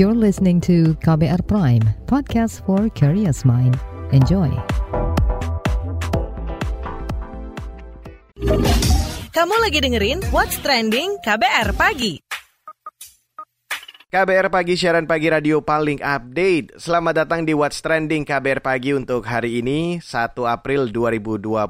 You're listening to KBR Prime, podcast for curious mind. Enjoy. Kamu lagi dengerin What's Trending KBR Pagi. KBR Pagi, siaran pagi radio paling update. Selamat datang di What's Trending KBR Pagi untuk hari ini, 1 April 2022.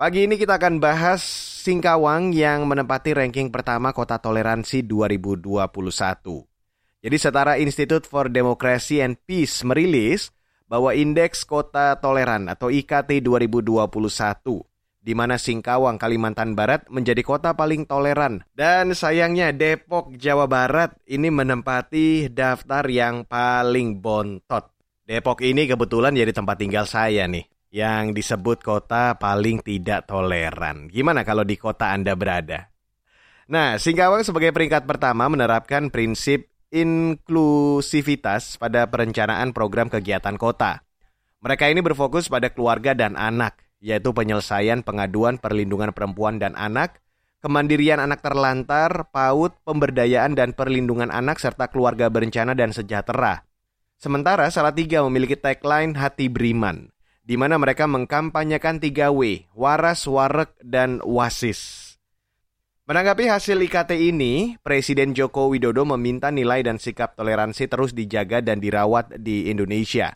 Pagi ini kita akan bahas Singkawang yang menempati ranking pertama kota toleransi 2021. Jadi setara Institute for Democracy and Peace merilis bahwa indeks kota toleran atau IKT 2021 di mana Singkawang, Kalimantan Barat menjadi kota paling toleran. Dan sayangnya Depok, Jawa Barat ini menempati daftar yang paling bontot. Depok ini kebetulan jadi tempat tinggal saya nih, yang disebut kota paling tidak toleran. Gimana kalau di kota Anda berada? Nah, Singkawang sebagai peringkat pertama menerapkan prinsip inklusivitas pada perencanaan program kegiatan kota. Mereka ini berfokus pada keluarga dan anak yaitu penyelesaian pengaduan perlindungan perempuan dan anak, kemandirian anak terlantar, PAUD, pemberdayaan dan perlindungan anak serta keluarga berencana dan sejahtera. Sementara Salatiga memiliki tagline Hati Beriman, di mana mereka mengkampanyekan 3W, waras, warek, dan wasis. Menanggapi hasil IKT ini, Presiden Joko Widodo meminta nilai dan sikap toleransi terus dijaga dan dirawat di Indonesia.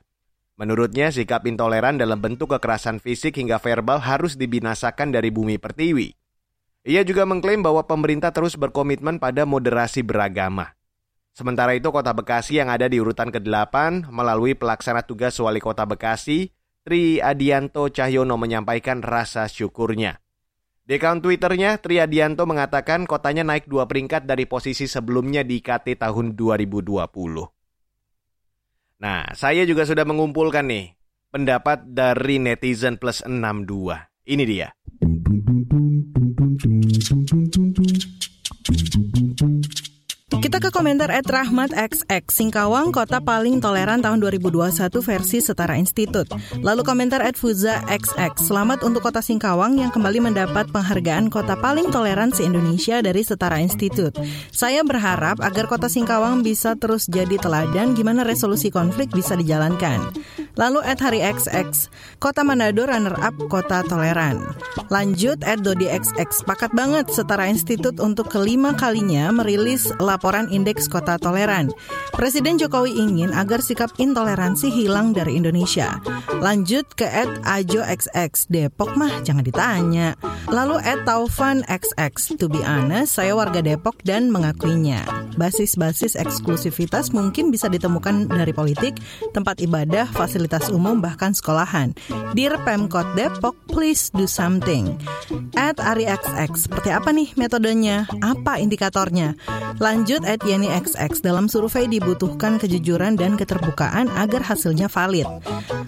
Menurutnya, sikap intoleran dalam bentuk kekerasan fisik hingga verbal harus dibinasakan dari bumi pertiwi. Ia juga mengklaim bahwa pemerintah terus berkomitmen pada moderasi beragama. Sementara itu, Kota Bekasi yang ada di urutan ke-8 melalui pelaksana tugas Wali Kota Bekasi, Tri Adianto Cahyono menyampaikan rasa syukurnya. Di akun Twitternya, Tri Adianto mengatakan kotanya naik dua peringkat dari posisi sebelumnya di KT tahun 2020. Nah, saya juga sudah mengumpulkan nih pendapat dari netizen plus 62. Ini dia. Kita ke komentar at Rahmat XX, Singkawang kota paling toleran tahun 2021 versi Setara Institut. Lalu komentar at Fuza XX, selamat untuk kota Singkawang yang kembali mendapat penghargaan kota paling toleran se-Indonesia dari Setara Institut. Saya berharap agar kota Singkawang bisa terus jadi teladan gimana resolusi konflik bisa dijalankan. Lalu at Hari XX, kota Manado runner-up kota toleran. Lanjut at Dodi XX, pakat banget Setara Institut untuk kelima kalinya merilis laporan Indeks Kota Toleran. Presiden Jokowi ingin agar sikap intoleransi hilang dari Indonesia. Lanjut ke Ed Ajo XX Depok mah jangan ditanya. Lalu Ed Taufan XX. To be honest, saya warga Depok dan mengakuinya. Basis-basis eksklusivitas mungkin bisa ditemukan dari politik, tempat ibadah, fasilitas umum, bahkan sekolahan. Dear Pemkot Depok, please do something. At Ari XX, seperti apa nih metodenya? Apa indikatornya? Lanjut at Yeni XX, dalam survei dibutuhkan kejujuran dan keterbukaan agar hasilnya valid.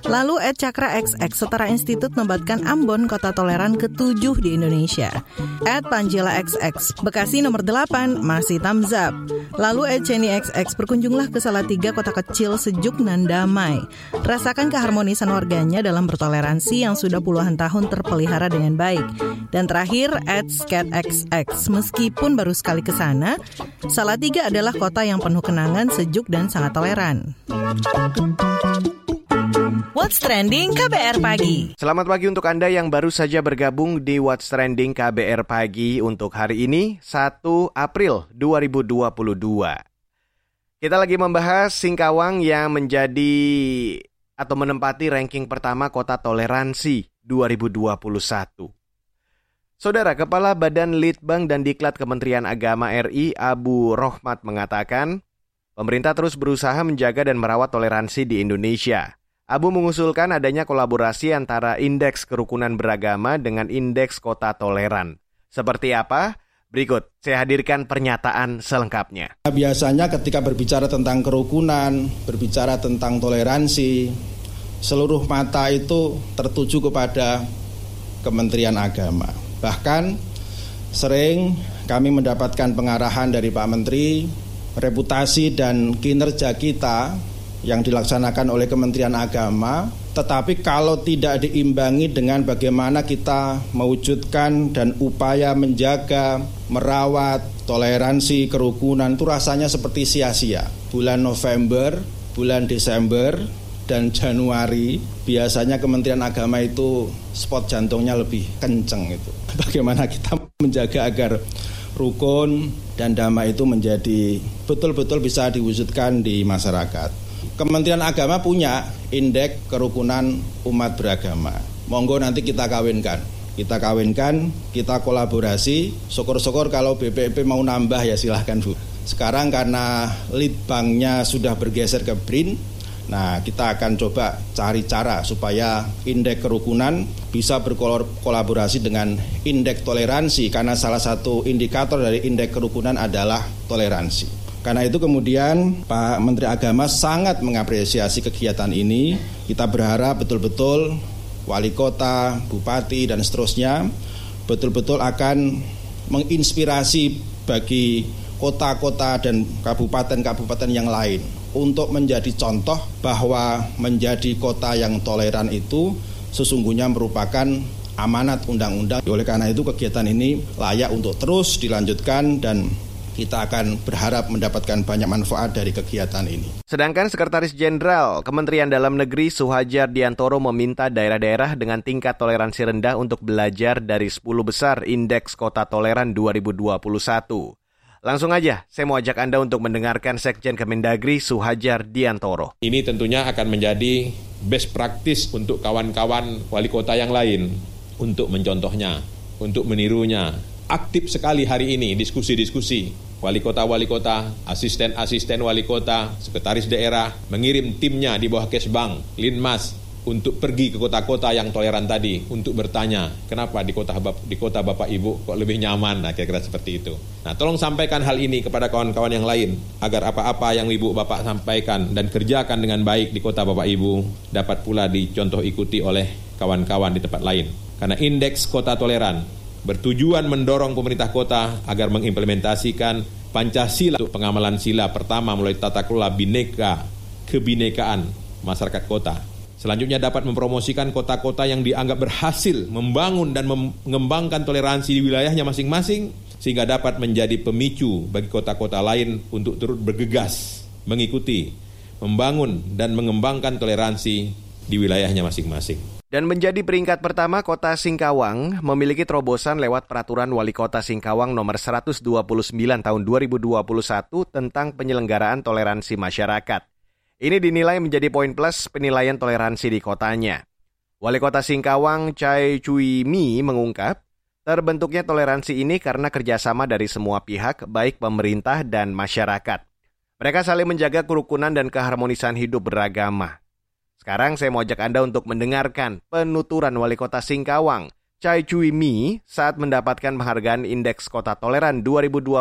Lalu at Cakra XX, Setara Institut membuatkan Ambon kota toleran ketujuh di Indonesia. At Panjela XX, Bekasi nomor 8, masih tamzab. Lalu at Ceni XX, berkunjunglah ke salah tiga kota kecil sejuk dan damai. Rasakan keharmonisan warganya dalam bertoleransi yang sudah puluhan tahun terpelihara dengan baik. Dan terakhir, at Scat XX, meskipun baru sekali ke sana, Salatiga adalah kota yang penuh kenangan, sejuk, dan sangat toleran. What's Trending KBR Pagi Selamat pagi untuk Anda yang baru saja bergabung di What's Trending KBR Pagi untuk hari ini 1 April 2022. Kita lagi membahas Singkawang yang menjadi atau menempati ranking pertama kota toleransi 2021. Saudara Kepala Badan Litbang dan Diklat Kementerian Agama RI Abu Rohmat mengatakan, pemerintah terus berusaha menjaga dan merawat toleransi di Indonesia. Abu mengusulkan adanya kolaborasi antara indeks kerukunan beragama dengan indeks kota toleran. Seperti apa? Berikut saya hadirkan pernyataan selengkapnya. Biasanya ketika berbicara tentang kerukunan, berbicara tentang toleransi, seluruh mata itu tertuju kepada Kementerian Agama. Bahkan sering kami mendapatkan pengarahan dari Pak Menteri, reputasi dan kinerja kita yang dilaksanakan oleh Kementerian Agama Tetapi kalau tidak diimbangi dengan bagaimana kita mewujudkan dan upaya menjaga, merawat toleransi, kerukunan itu rasanya seperti sia-sia. Bulan November, bulan Desember, dan Januari biasanya Kementerian Agama itu spot jantungnya lebih kenceng itu. Bagaimana kita menjaga agar rukun dan damai itu menjadi betul-betul bisa diwujudkan di masyarakat. Kementerian Agama punya indeks kerukunan umat beragama. Monggo nanti kita kawinkan. Kita kawinkan, kita kolaborasi. Syukur-syukur kalau BPP mau nambah ya silahkan Bu. Sekarang karena lead banknya sudah bergeser ke BRIN, Nah, kita akan coba cari cara supaya indeks kerukunan bisa berkolaborasi dengan indeks toleransi karena salah satu indikator dari indeks kerukunan adalah toleransi. Karena itu kemudian Pak Menteri Agama sangat mengapresiasi kegiatan ini. Kita berharap betul-betul wali kota, bupati dan seterusnya betul-betul akan menginspirasi bagi kota-kota dan kabupaten-kabupaten yang lain untuk menjadi contoh bahwa menjadi kota yang toleran itu sesungguhnya merupakan amanat undang-undang. Oleh karena itu kegiatan ini layak untuk terus dilanjutkan dan kita akan berharap mendapatkan banyak manfaat dari kegiatan ini. Sedangkan Sekretaris Jenderal Kementerian Dalam Negeri Suhajar Diantoro meminta daerah-daerah dengan tingkat toleransi rendah untuk belajar dari 10 besar Indeks Kota Toleran 2021. Langsung aja, saya mau ajak Anda untuk mendengarkan Sekjen Kemendagri Suhajar Diantoro. Ini tentunya akan menjadi best practice untuk kawan-kawan wali kota yang lain untuk mencontohnya, untuk menirunya, aktif sekali hari ini diskusi-diskusi. Wali kota-wali kota, asisten-asisten wali kota, sekretaris daerah mengirim timnya di bawah Kesbang, Linmas untuk pergi ke kota-kota yang toleran tadi untuk bertanya kenapa di kota di kota Bapak Ibu kok lebih nyaman nah kira-kira seperti itu. Nah, tolong sampaikan hal ini kepada kawan-kawan yang lain agar apa-apa yang Ibu Bapak sampaikan dan kerjakan dengan baik di kota Bapak Ibu dapat pula dicontoh ikuti oleh kawan-kawan di tempat lain. Karena indeks kota toleran bertujuan mendorong pemerintah kota agar mengimplementasikan Pancasila untuk pengamalan sila pertama melalui tata kelola bineka kebinekaan masyarakat kota. Selanjutnya dapat mempromosikan kota-kota yang dianggap berhasil membangun dan mengembangkan toleransi di wilayahnya masing-masing sehingga dapat menjadi pemicu bagi kota-kota lain untuk turut bergegas mengikuti, membangun dan mengembangkan toleransi di wilayahnya masing-masing. Dan menjadi peringkat pertama kota Singkawang memiliki terobosan lewat peraturan wali kota Singkawang nomor 129 tahun 2021 tentang penyelenggaraan toleransi masyarakat. Ini dinilai menjadi poin plus penilaian toleransi di kotanya. Wali kota Singkawang Chai Cui Mi mengungkap, terbentuknya toleransi ini karena kerjasama dari semua pihak, baik pemerintah dan masyarakat. Mereka saling menjaga kerukunan dan keharmonisan hidup beragama. Sekarang saya mau ajak Anda untuk mendengarkan penuturan Wali Kota Singkawang, Chai Cui Mi, saat mendapatkan penghargaan Indeks Kota Toleran 2021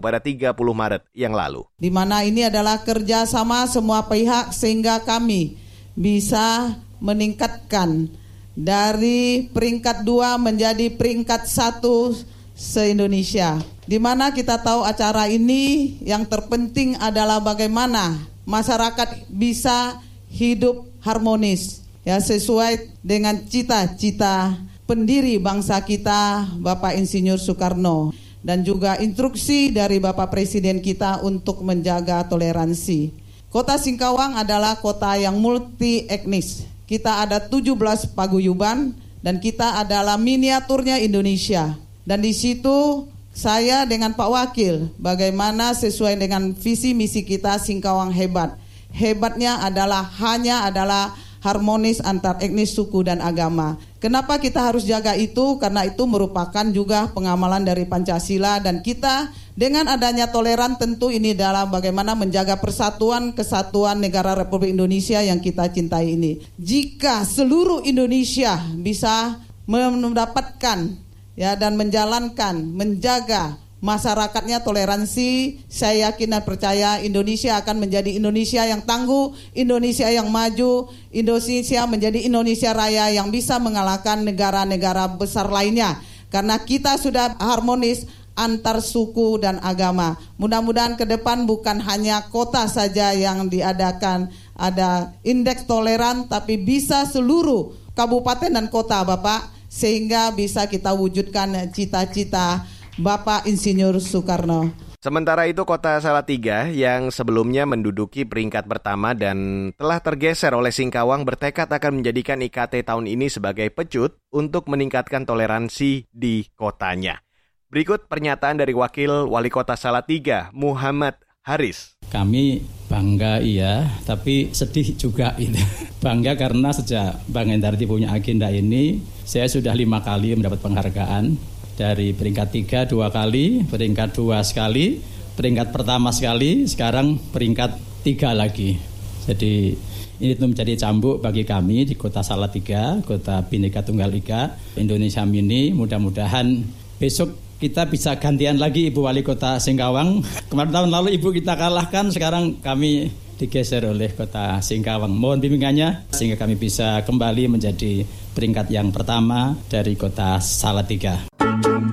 pada 30 Maret yang lalu. Di mana ini adalah kerjasama semua pihak sehingga kami bisa meningkatkan dari peringkat dua menjadi peringkat satu se-Indonesia. Di mana kita tahu acara ini yang terpenting adalah bagaimana masyarakat bisa hidup harmonis ya sesuai dengan cita-cita pendiri bangsa kita Bapak Insinyur Soekarno dan juga instruksi dari Bapak Presiden kita untuk menjaga toleransi. Kota Singkawang adalah kota yang multi etnis. Kita ada 17 paguyuban dan kita adalah miniaturnya Indonesia. Dan di situ saya dengan Pak Wakil bagaimana sesuai dengan visi misi kita Singkawang hebat hebatnya adalah hanya adalah harmonis antar etnis, suku dan agama. Kenapa kita harus jaga itu? Karena itu merupakan juga pengamalan dari Pancasila dan kita dengan adanya toleran tentu ini dalam bagaimana menjaga persatuan kesatuan negara Republik Indonesia yang kita cintai ini. Jika seluruh Indonesia bisa mendapatkan ya dan menjalankan menjaga masyarakatnya toleransi, saya yakin dan percaya Indonesia akan menjadi Indonesia yang tangguh, Indonesia yang maju, Indonesia menjadi Indonesia raya yang bisa mengalahkan negara-negara besar lainnya. Karena kita sudah harmonis antar suku dan agama. Mudah-mudahan ke depan bukan hanya kota saja yang diadakan ada indeks toleran tapi bisa seluruh kabupaten dan kota Bapak sehingga bisa kita wujudkan cita-cita Bapak Insinyur Soekarno. Sementara itu kota Salatiga yang sebelumnya menduduki peringkat pertama dan telah tergeser oleh Singkawang bertekad akan menjadikan IKT tahun ini sebagai pecut untuk meningkatkan toleransi di kotanya. Berikut pernyataan dari Wakil Wali Kota Salatiga, Muhammad Haris. Kami bangga iya, tapi sedih juga ini. Bangga karena sejak Bang Endarti punya agenda ini, saya sudah lima kali mendapat penghargaan dari peringkat tiga dua kali, peringkat dua sekali, peringkat pertama sekali, sekarang peringkat tiga lagi. Jadi ini tentu menjadi cambuk bagi kami di kota Salatiga, kota Bhinneka Tunggal Ika, Indonesia Mini. Mudah-mudahan besok kita bisa gantian lagi Ibu Wali Kota Singkawang. Kemarin tahun lalu Ibu kita kalahkan, sekarang kami digeser oleh kota Singkawang. Mohon bimbingannya sehingga kami bisa kembali menjadi peringkat yang pertama dari kota Salatiga.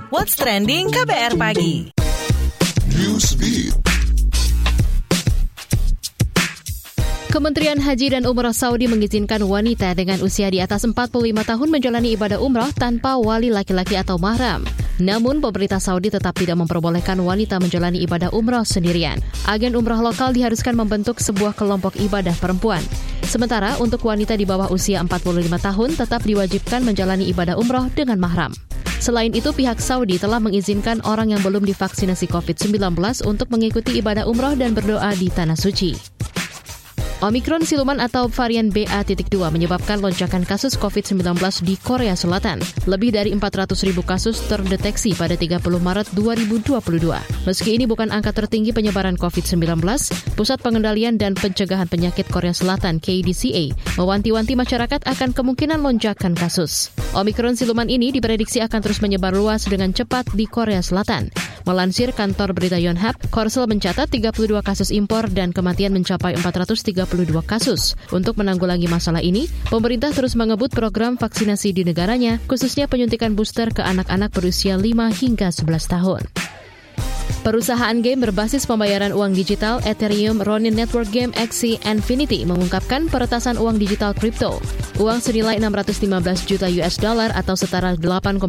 What's trending KBR pagi? Kementerian Haji dan Umrah Saudi mengizinkan wanita dengan usia di atas 45 tahun menjalani ibadah umrah tanpa wali laki-laki atau mahram. Namun, pemerintah Saudi tetap tidak memperbolehkan wanita menjalani ibadah umrah sendirian. Agen umrah lokal diharuskan membentuk sebuah kelompok ibadah perempuan. Sementara untuk wanita di bawah usia 45 tahun tetap diwajibkan menjalani ibadah umrah dengan mahram. Selain itu, pihak Saudi telah mengizinkan orang yang belum divaksinasi COVID-19 untuk mengikuti ibadah umroh dan berdoa di Tanah Suci. Omikron siluman atau varian BA.2 menyebabkan lonjakan kasus COVID-19 di Korea Selatan. Lebih dari 400 ribu kasus terdeteksi pada 30 Maret 2022. Meski ini bukan angka tertinggi penyebaran COVID-19, Pusat Pengendalian dan Pencegahan Penyakit Korea Selatan KDCA mewanti-wanti masyarakat akan kemungkinan lonjakan kasus. Omikron siluman ini diprediksi akan terus menyebar luas dengan cepat di Korea Selatan. Melansir kantor berita Yonhap, Korsel mencatat 32 kasus impor dan kematian mencapai 430 32 kasus. Untuk menanggulangi masalah ini, pemerintah terus mengebut program vaksinasi di negaranya, khususnya penyuntikan booster ke anak-anak berusia 5 hingga 11 tahun. Perusahaan game berbasis pembayaran uang digital Ethereum Ronin Network Game Axie Infinity mengungkapkan peretasan uang digital kripto. Uang senilai 615 juta US dollar atau setara 8,8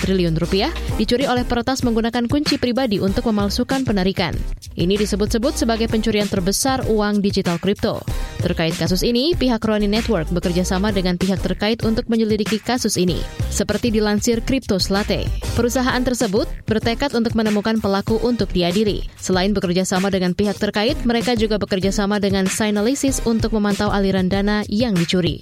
triliun rupiah dicuri oleh peretas menggunakan kunci pribadi untuk memalsukan penarikan. Ini disebut-sebut sebagai pencurian terbesar uang digital kripto. Terkait kasus ini, pihak Ronin Network bekerja sama dengan pihak terkait untuk menyelidiki kasus ini. Seperti dilansir Crypto Slate, perusahaan tersebut bertekad untuk menemukan pelaku untuk diadili. Selain bekerja sama dengan pihak terkait, mereka juga bekerja sama dengan Synalysis untuk memantau aliran dana yang dicuri.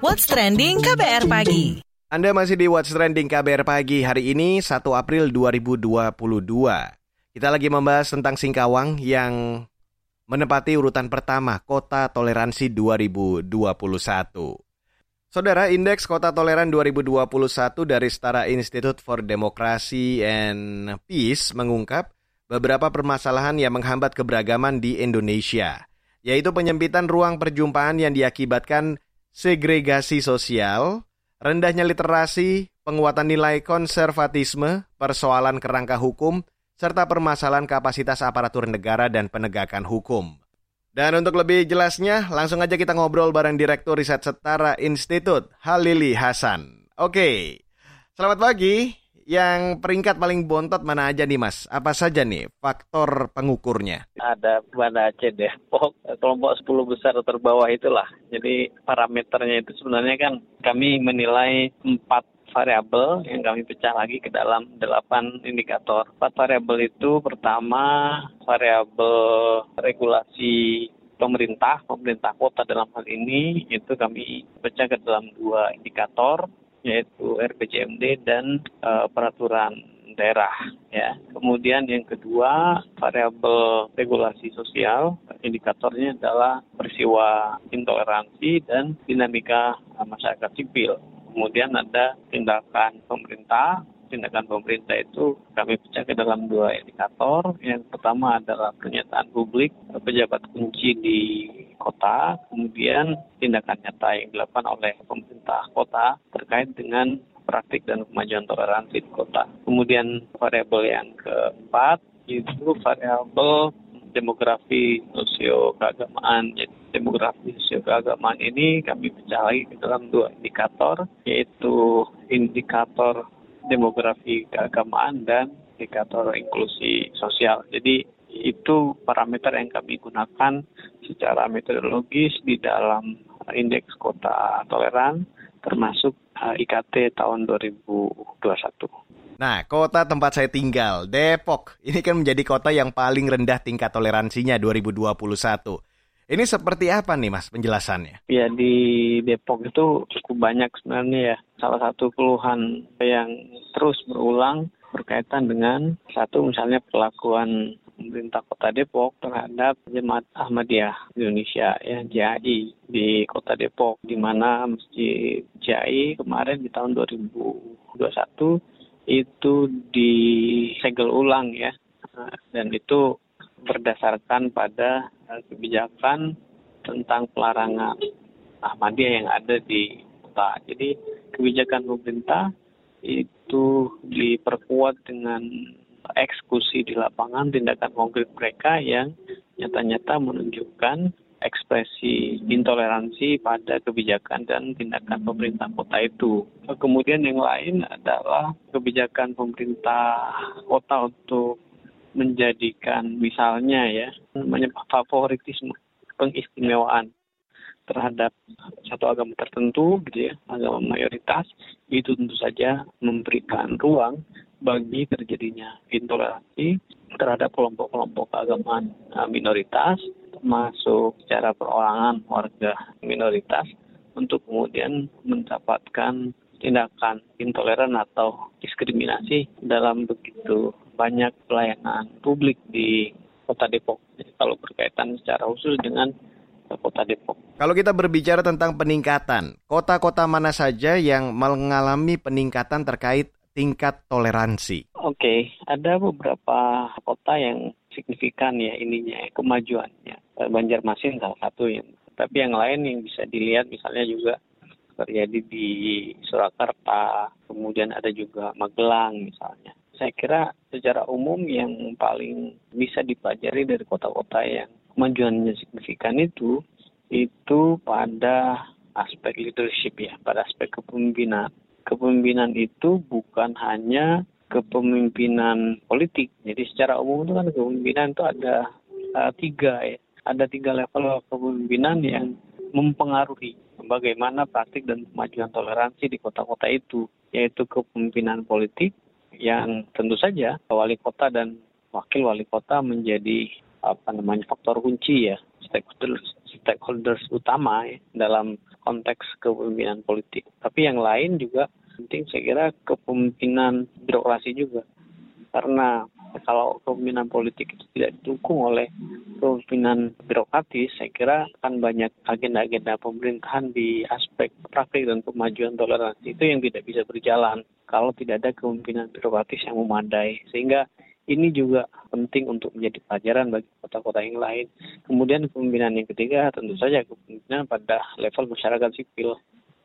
What's Trending KBR Pagi Anda masih di What's Trending KBR Pagi hari ini 1 April 2022. Kita lagi membahas tentang Singkawang yang menempati urutan pertama Kota Toleransi 2021. Saudara, Indeks Kota Toleran 2021 dari Setara Institute for Democracy and Peace mengungkap beberapa permasalahan yang menghambat keberagaman di Indonesia, yaitu penyempitan ruang perjumpaan yang diakibatkan segregasi sosial, rendahnya literasi, penguatan nilai konservatisme, persoalan kerangka hukum, serta permasalahan kapasitas aparatur negara dan penegakan hukum. Dan untuk lebih jelasnya, langsung aja kita ngobrol bareng Direktur Riset Setara Institut, Halili Hasan. Oke, selamat pagi. Yang peringkat paling bontot mana aja nih Mas? Apa saja nih faktor pengukurnya? Ada Banda Aceh Depok, kelompok 10 besar terbawah itulah. Jadi parameternya itu sebenarnya kan kami menilai empat variabel yang kami pecah lagi ke dalam delapan indikator. Empat variabel itu pertama variabel regulasi pemerintah, pemerintah kota dalam hal ini itu kami pecah ke dalam dua indikator yaitu RPJMD dan uh, peraturan daerah ya. Kemudian yang kedua variabel regulasi sosial indikatornya adalah peristiwa intoleransi dan dinamika masyarakat sipil kemudian ada tindakan pemerintah. Tindakan pemerintah itu kami pecah ke dalam dua indikator. Yang pertama adalah pernyataan publik pejabat kunci di kota, kemudian tindakan nyata yang dilakukan oleh pemerintah kota terkait dengan praktik dan kemajuan toleransi di kota. Kemudian variabel yang keempat itu variabel demografi sosio keagamaan. Jadi, demografi sosio keagamaan ini kami pecah lagi ke dalam dua indikator, yaitu indikator demografi keagamaan dan indikator inklusi sosial. Jadi itu parameter yang kami gunakan secara metodologis di dalam indeks kota toleran termasuk eh, IKT tahun 2021. Nah, kota tempat saya tinggal, Depok, ini kan menjadi kota yang paling rendah tingkat toleransinya 2021. Ini seperti apa nih Mas penjelasannya? Ya di Depok itu cukup banyak sebenarnya ya. Salah satu keluhan yang terus berulang berkaitan dengan satu misalnya perlakuan pemerintah Kota Depok terhadap Jemaat Ahmadiyah Indonesia ya JAI di Kota Depok di mana Masjid JAI kemarin di tahun 2021 itu disegel ulang ya dan itu berdasarkan pada eh, kebijakan tentang pelarangan Ahmadiyah yang ada di kota. Jadi kebijakan pemerintah itu diperkuat dengan eksekusi di lapangan tindakan konkret mereka yang nyata-nyata menunjukkan ekspresi intoleransi pada kebijakan dan tindakan pemerintah kota itu. Kemudian yang lain adalah kebijakan pemerintah kota untuk menjadikan misalnya ya namanya favoritisme pengistimewaan terhadap satu agama tertentu gitu ya agama mayoritas itu tentu saja memberikan ruang bagi terjadinya intoleransi terhadap kelompok-kelompok agama uh, minoritas termasuk secara perorangan warga minoritas untuk kemudian mendapatkan tindakan intoleran atau diskriminasi dalam begitu banyak pelayanan publik di Kota Depok. Kalau berkaitan secara khusus dengan Kota Depok. Kalau kita berbicara tentang peningkatan, kota-kota mana saja yang mengalami peningkatan terkait tingkat toleransi? Oke, okay, ada beberapa kota yang signifikan ya ininya kemajuannya. Banjarmasin salah satu yang tapi yang lain yang bisa dilihat misalnya juga terjadi di Surakarta, kemudian ada juga Magelang misalnya saya kira secara umum yang paling bisa dipelajari dari kota-kota yang kemajuannya signifikan itu itu pada aspek leadership ya, pada aspek kepemimpinan. Kepemimpinan itu bukan hanya kepemimpinan politik. Jadi secara umum itu kan kepemimpinan itu ada uh, tiga ya. Ada tiga level kepemimpinan yang mempengaruhi bagaimana praktik dan kemajuan toleransi di kota-kota itu, yaitu kepemimpinan politik, yang tentu saja wali kota dan wakil wali kota menjadi apa namanya faktor kunci ya stakeholders stakeholders utama ya, dalam konteks kepemimpinan politik. Tapi yang lain juga penting saya kira kepemimpinan birokrasi juga karena kalau kepemimpinan politik itu tidak didukung oleh kepemimpinan birokratis, saya kira akan banyak agenda-agenda pemerintahan di aspek praktik dan kemajuan toleransi itu yang tidak bisa berjalan kalau tidak ada kepemimpinan birokratis yang memadai. Sehingga ini juga penting untuk menjadi pelajaran bagi kota-kota yang lain. Kemudian kepemimpinan yang ketiga tentu saja kepemimpinan pada level masyarakat sipil.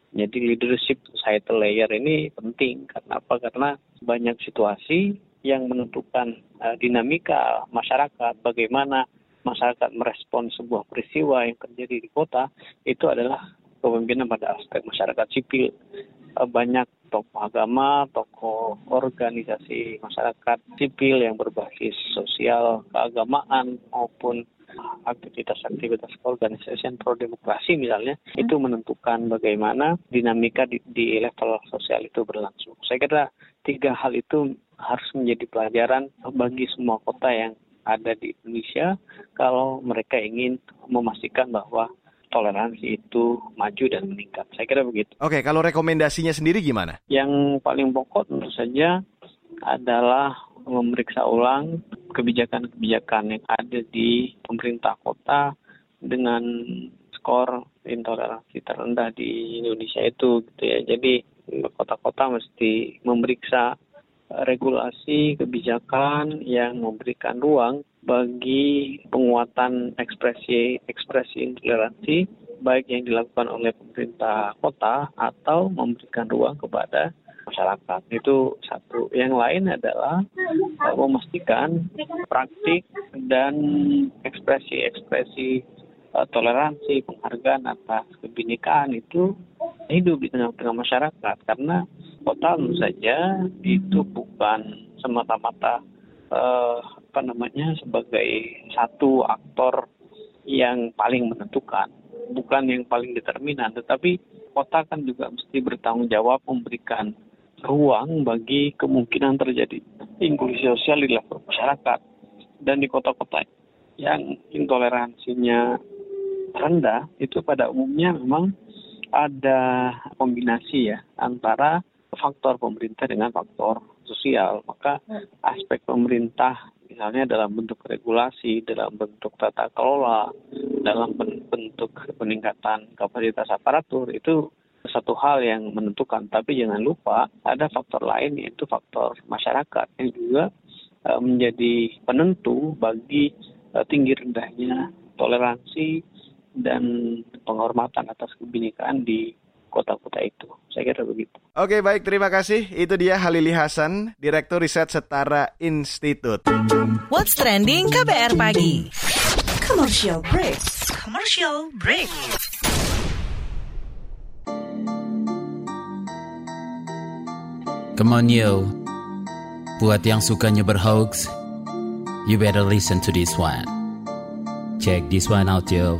Jadi leadership societal layer ini penting. Karena apa? Karena banyak situasi yang menentukan uh, dinamika masyarakat, bagaimana masyarakat merespon sebuah peristiwa yang terjadi di kota, itu adalah kepemimpinan pada aspek masyarakat sipil. Uh, banyak tokoh agama, tokoh organisasi masyarakat sipil yang berbasis sosial, keagamaan maupun aktivitas-aktivitas organisasi pro demokrasi misalnya itu menentukan bagaimana dinamika di, di level sosial itu berlangsung. Saya kira tiga hal itu harus menjadi pelajaran bagi semua kota yang ada di Indonesia kalau mereka ingin memastikan bahwa toleransi itu maju dan meningkat. Saya kira begitu. Oke, kalau rekomendasinya sendiri gimana? Yang paling pokok tentu saja adalah memeriksa ulang kebijakan-kebijakan yang ada di pemerintah kota dengan skor intoleransi terendah di Indonesia itu gitu ya. Jadi kota-kota mesti memeriksa regulasi kebijakan yang memberikan ruang bagi penguatan ekspresi ekspresi intoleransi baik yang dilakukan oleh pemerintah kota atau memberikan ruang kepada masyarakat. Itu satu. Yang lain adalah uh, memastikan praktik dan ekspresi-ekspresi uh, toleransi, penghargaan atas kebinekaan itu hidup di tengah-tengah masyarakat. Karena kota tentu saja itu bukan semata-mata uh, apa namanya sebagai satu aktor yang paling menentukan, bukan yang paling determinan, tetapi kota kan juga mesti bertanggung jawab memberikan ruang bagi kemungkinan terjadi inklusi sosial di level masyarakat. Dan di kota-kota yang intoleransinya rendah itu pada umumnya memang ada kombinasi ya antara faktor pemerintah dengan faktor sosial. Maka aspek pemerintah misalnya dalam bentuk regulasi, dalam bentuk tata kelola, dalam bentuk peningkatan kapasitas aparatur itu satu hal yang menentukan. Tapi jangan lupa ada faktor lain yaitu faktor masyarakat yang juga uh, menjadi penentu bagi uh, tinggi rendahnya toleransi dan penghormatan atas kebinekaan di kota-kota itu. Saya kira begitu. Oke, baik. Terima kasih. Itu dia Halili Hasan, Direktur Riset Setara Institut. What's Trending KBR Pagi. Commercial break. Commercial break. Come on yo. Buat yang sukanya berhoax, you better listen to this one. Check this one out yo.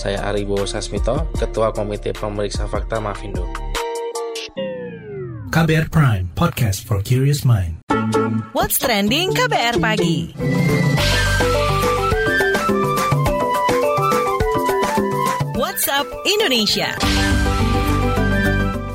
Saya Aribo Sasmito, Ketua Komite Pemeriksa Fakta Mafindo. KBR Prime, podcast for curious mind. What's Trending KBR Pagi. WhatsApp Indonesia.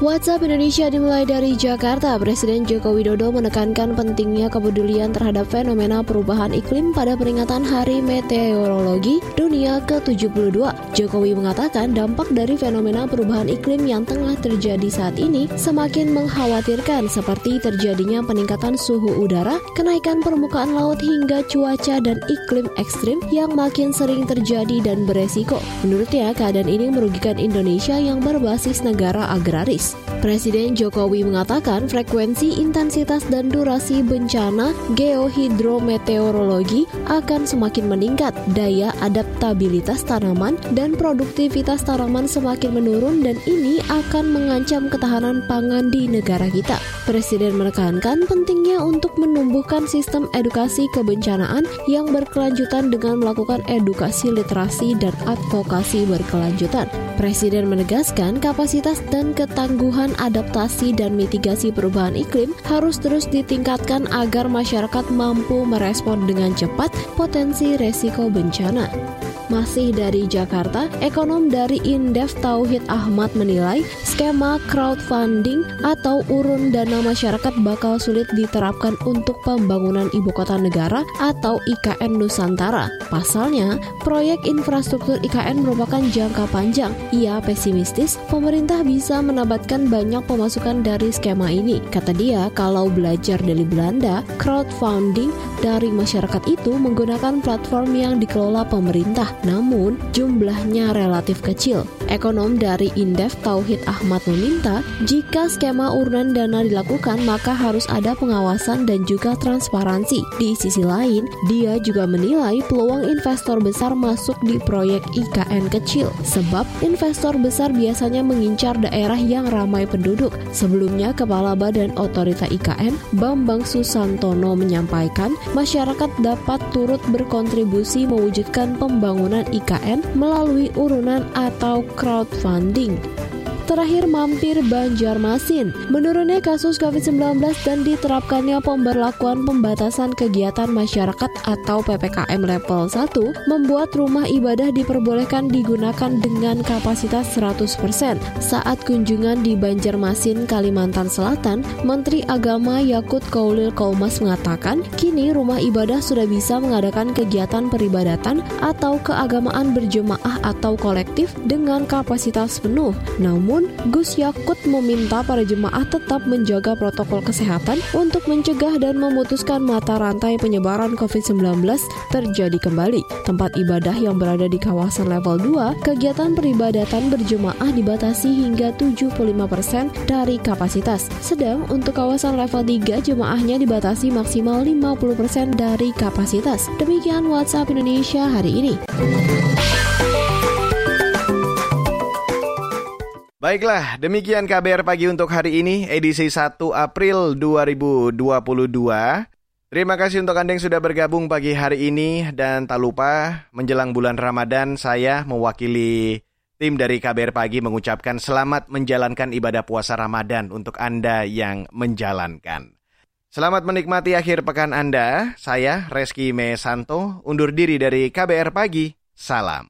WhatsApp Indonesia dimulai dari Jakarta. Presiden Joko Widodo menekankan pentingnya kepedulian terhadap fenomena perubahan iklim pada peringatan Hari Meteorologi Dunia ke-72. Jokowi mengatakan dampak dari fenomena perubahan iklim yang tengah terjadi saat ini semakin mengkhawatirkan seperti terjadinya peningkatan suhu udara, kenaikan permukaan laut hingga cuaca dan iklim ekstrim yang makin sering terjadi dan beresiko. Menurutnya, keadaan ini merugikan Indonesia yang berbasis negara agraris. Peace. Presiden Jokowi mengatakan frekuensi, intensitas, dan durasi bencana geohidrometeorologi akan semakin meningkat, daya adaptabilitas tanaman dan produktivitas tanaman semakin menurun dan ini akan mengancam ketahanan pangan di negara kita. Presiden menekankan pentingnya untuk menumbuhkan sistem edukasi kebencanaan yang berkelanjutan dengan melakukan edukasi literasi dan advokasi berkelanjutan. Presiden menegaskan kapasitas dan ketangguhan adaptasi dan mitigasi perubahan iklim harus terus ditingkatkan agar masyarakat mampu merespon dengan cepat potensi resiko bencana. Masih dari Jakarta, ekonom dari Indef Tauhid Ahmad menilai skema crowdfunding atau urun dana masyarakat bakal sulit diterapkan untuk pembangunan ibu kota negara atau IKN Nusantara. Pasalnya, proyek infrastruktur IKN merupakan jangka panjang. Ia pesimistis pemerintah bisa menabatkan banyak pemasukan dari skema ini. Kata dia, kalau belajar dari Belanda, crowdfunding dari masyarakat itu menggunakan platform yang dikelola pemerintah namun jumlahnya relatif kecil. Ekonom dari Indef Tauhid Ahmad meminta jika skema urunan dana dilakukan maka harus ada pengawasan dan juga transparansi. Di sisi lain, dia juga menilai peluang investor besar masuk di proyek IKN kecil sebab investor besar biasanya mengincar daerah yang ramai penduduk. Sebelumnya, Kepala Badan Otorita IKN Bambang Susantono menyampaikan masyarakat dapat turut berkontribusi mewujudkan pembangunan IKN melalui urunan atau crowdfunding. Terakhir mampir Banjarmasin. Menurunnya kasus COVID-19 dan diterapkannya pemberlakuan pembatasan kegiatan masyarakat atau PPKM level 1 membuat rumah ibadah diperbolehkan digunakan dengan kapasitas 100%. Saat kunjungan di Banjarmasin, Kalimantan Selatan, Menteri Agama Yakut Kaulil Kaumas mengatakan, kini rumah ibadah sudah bisa mengadakan kegiatan peribadatan atau keagamaan berjemaah atau kolektif dengan kapasitas penuh. Namun, Gus Yakut meminta para jemaah tetap menjaga protokol kesehatan untuk mencegah dan memutuskan mata rantai penyebaran COVID-19 terjadi kembali. Tempat ibadah yang berada di kawasan level 2, kegiatan peribadatan berjemaah dibatasi hingga 75% dari kapasitas. Sedang untuk kawasan level 3, jemaahnya dibatasi maksimal 50% dari kapasitas. Demikian WhatsApp Indonesia hari ini. Baiklah, demikian KBR pagi untuk hari ini, edisi 1 April 2022. Terima kasih untuk Anda yang sudah bergabung pagi hari ini dan tak lupa menjelang bulan Ramadan saya mewakili tim dari KBR Pagi mengucapkan selamat menjalankan ibadah puasa Ramadan untuk Anda yang menjalankan. Selamat menikmati akhir pekan Anda. Saya Reski Mesanto undur diri dari KBR Pagi. Salam.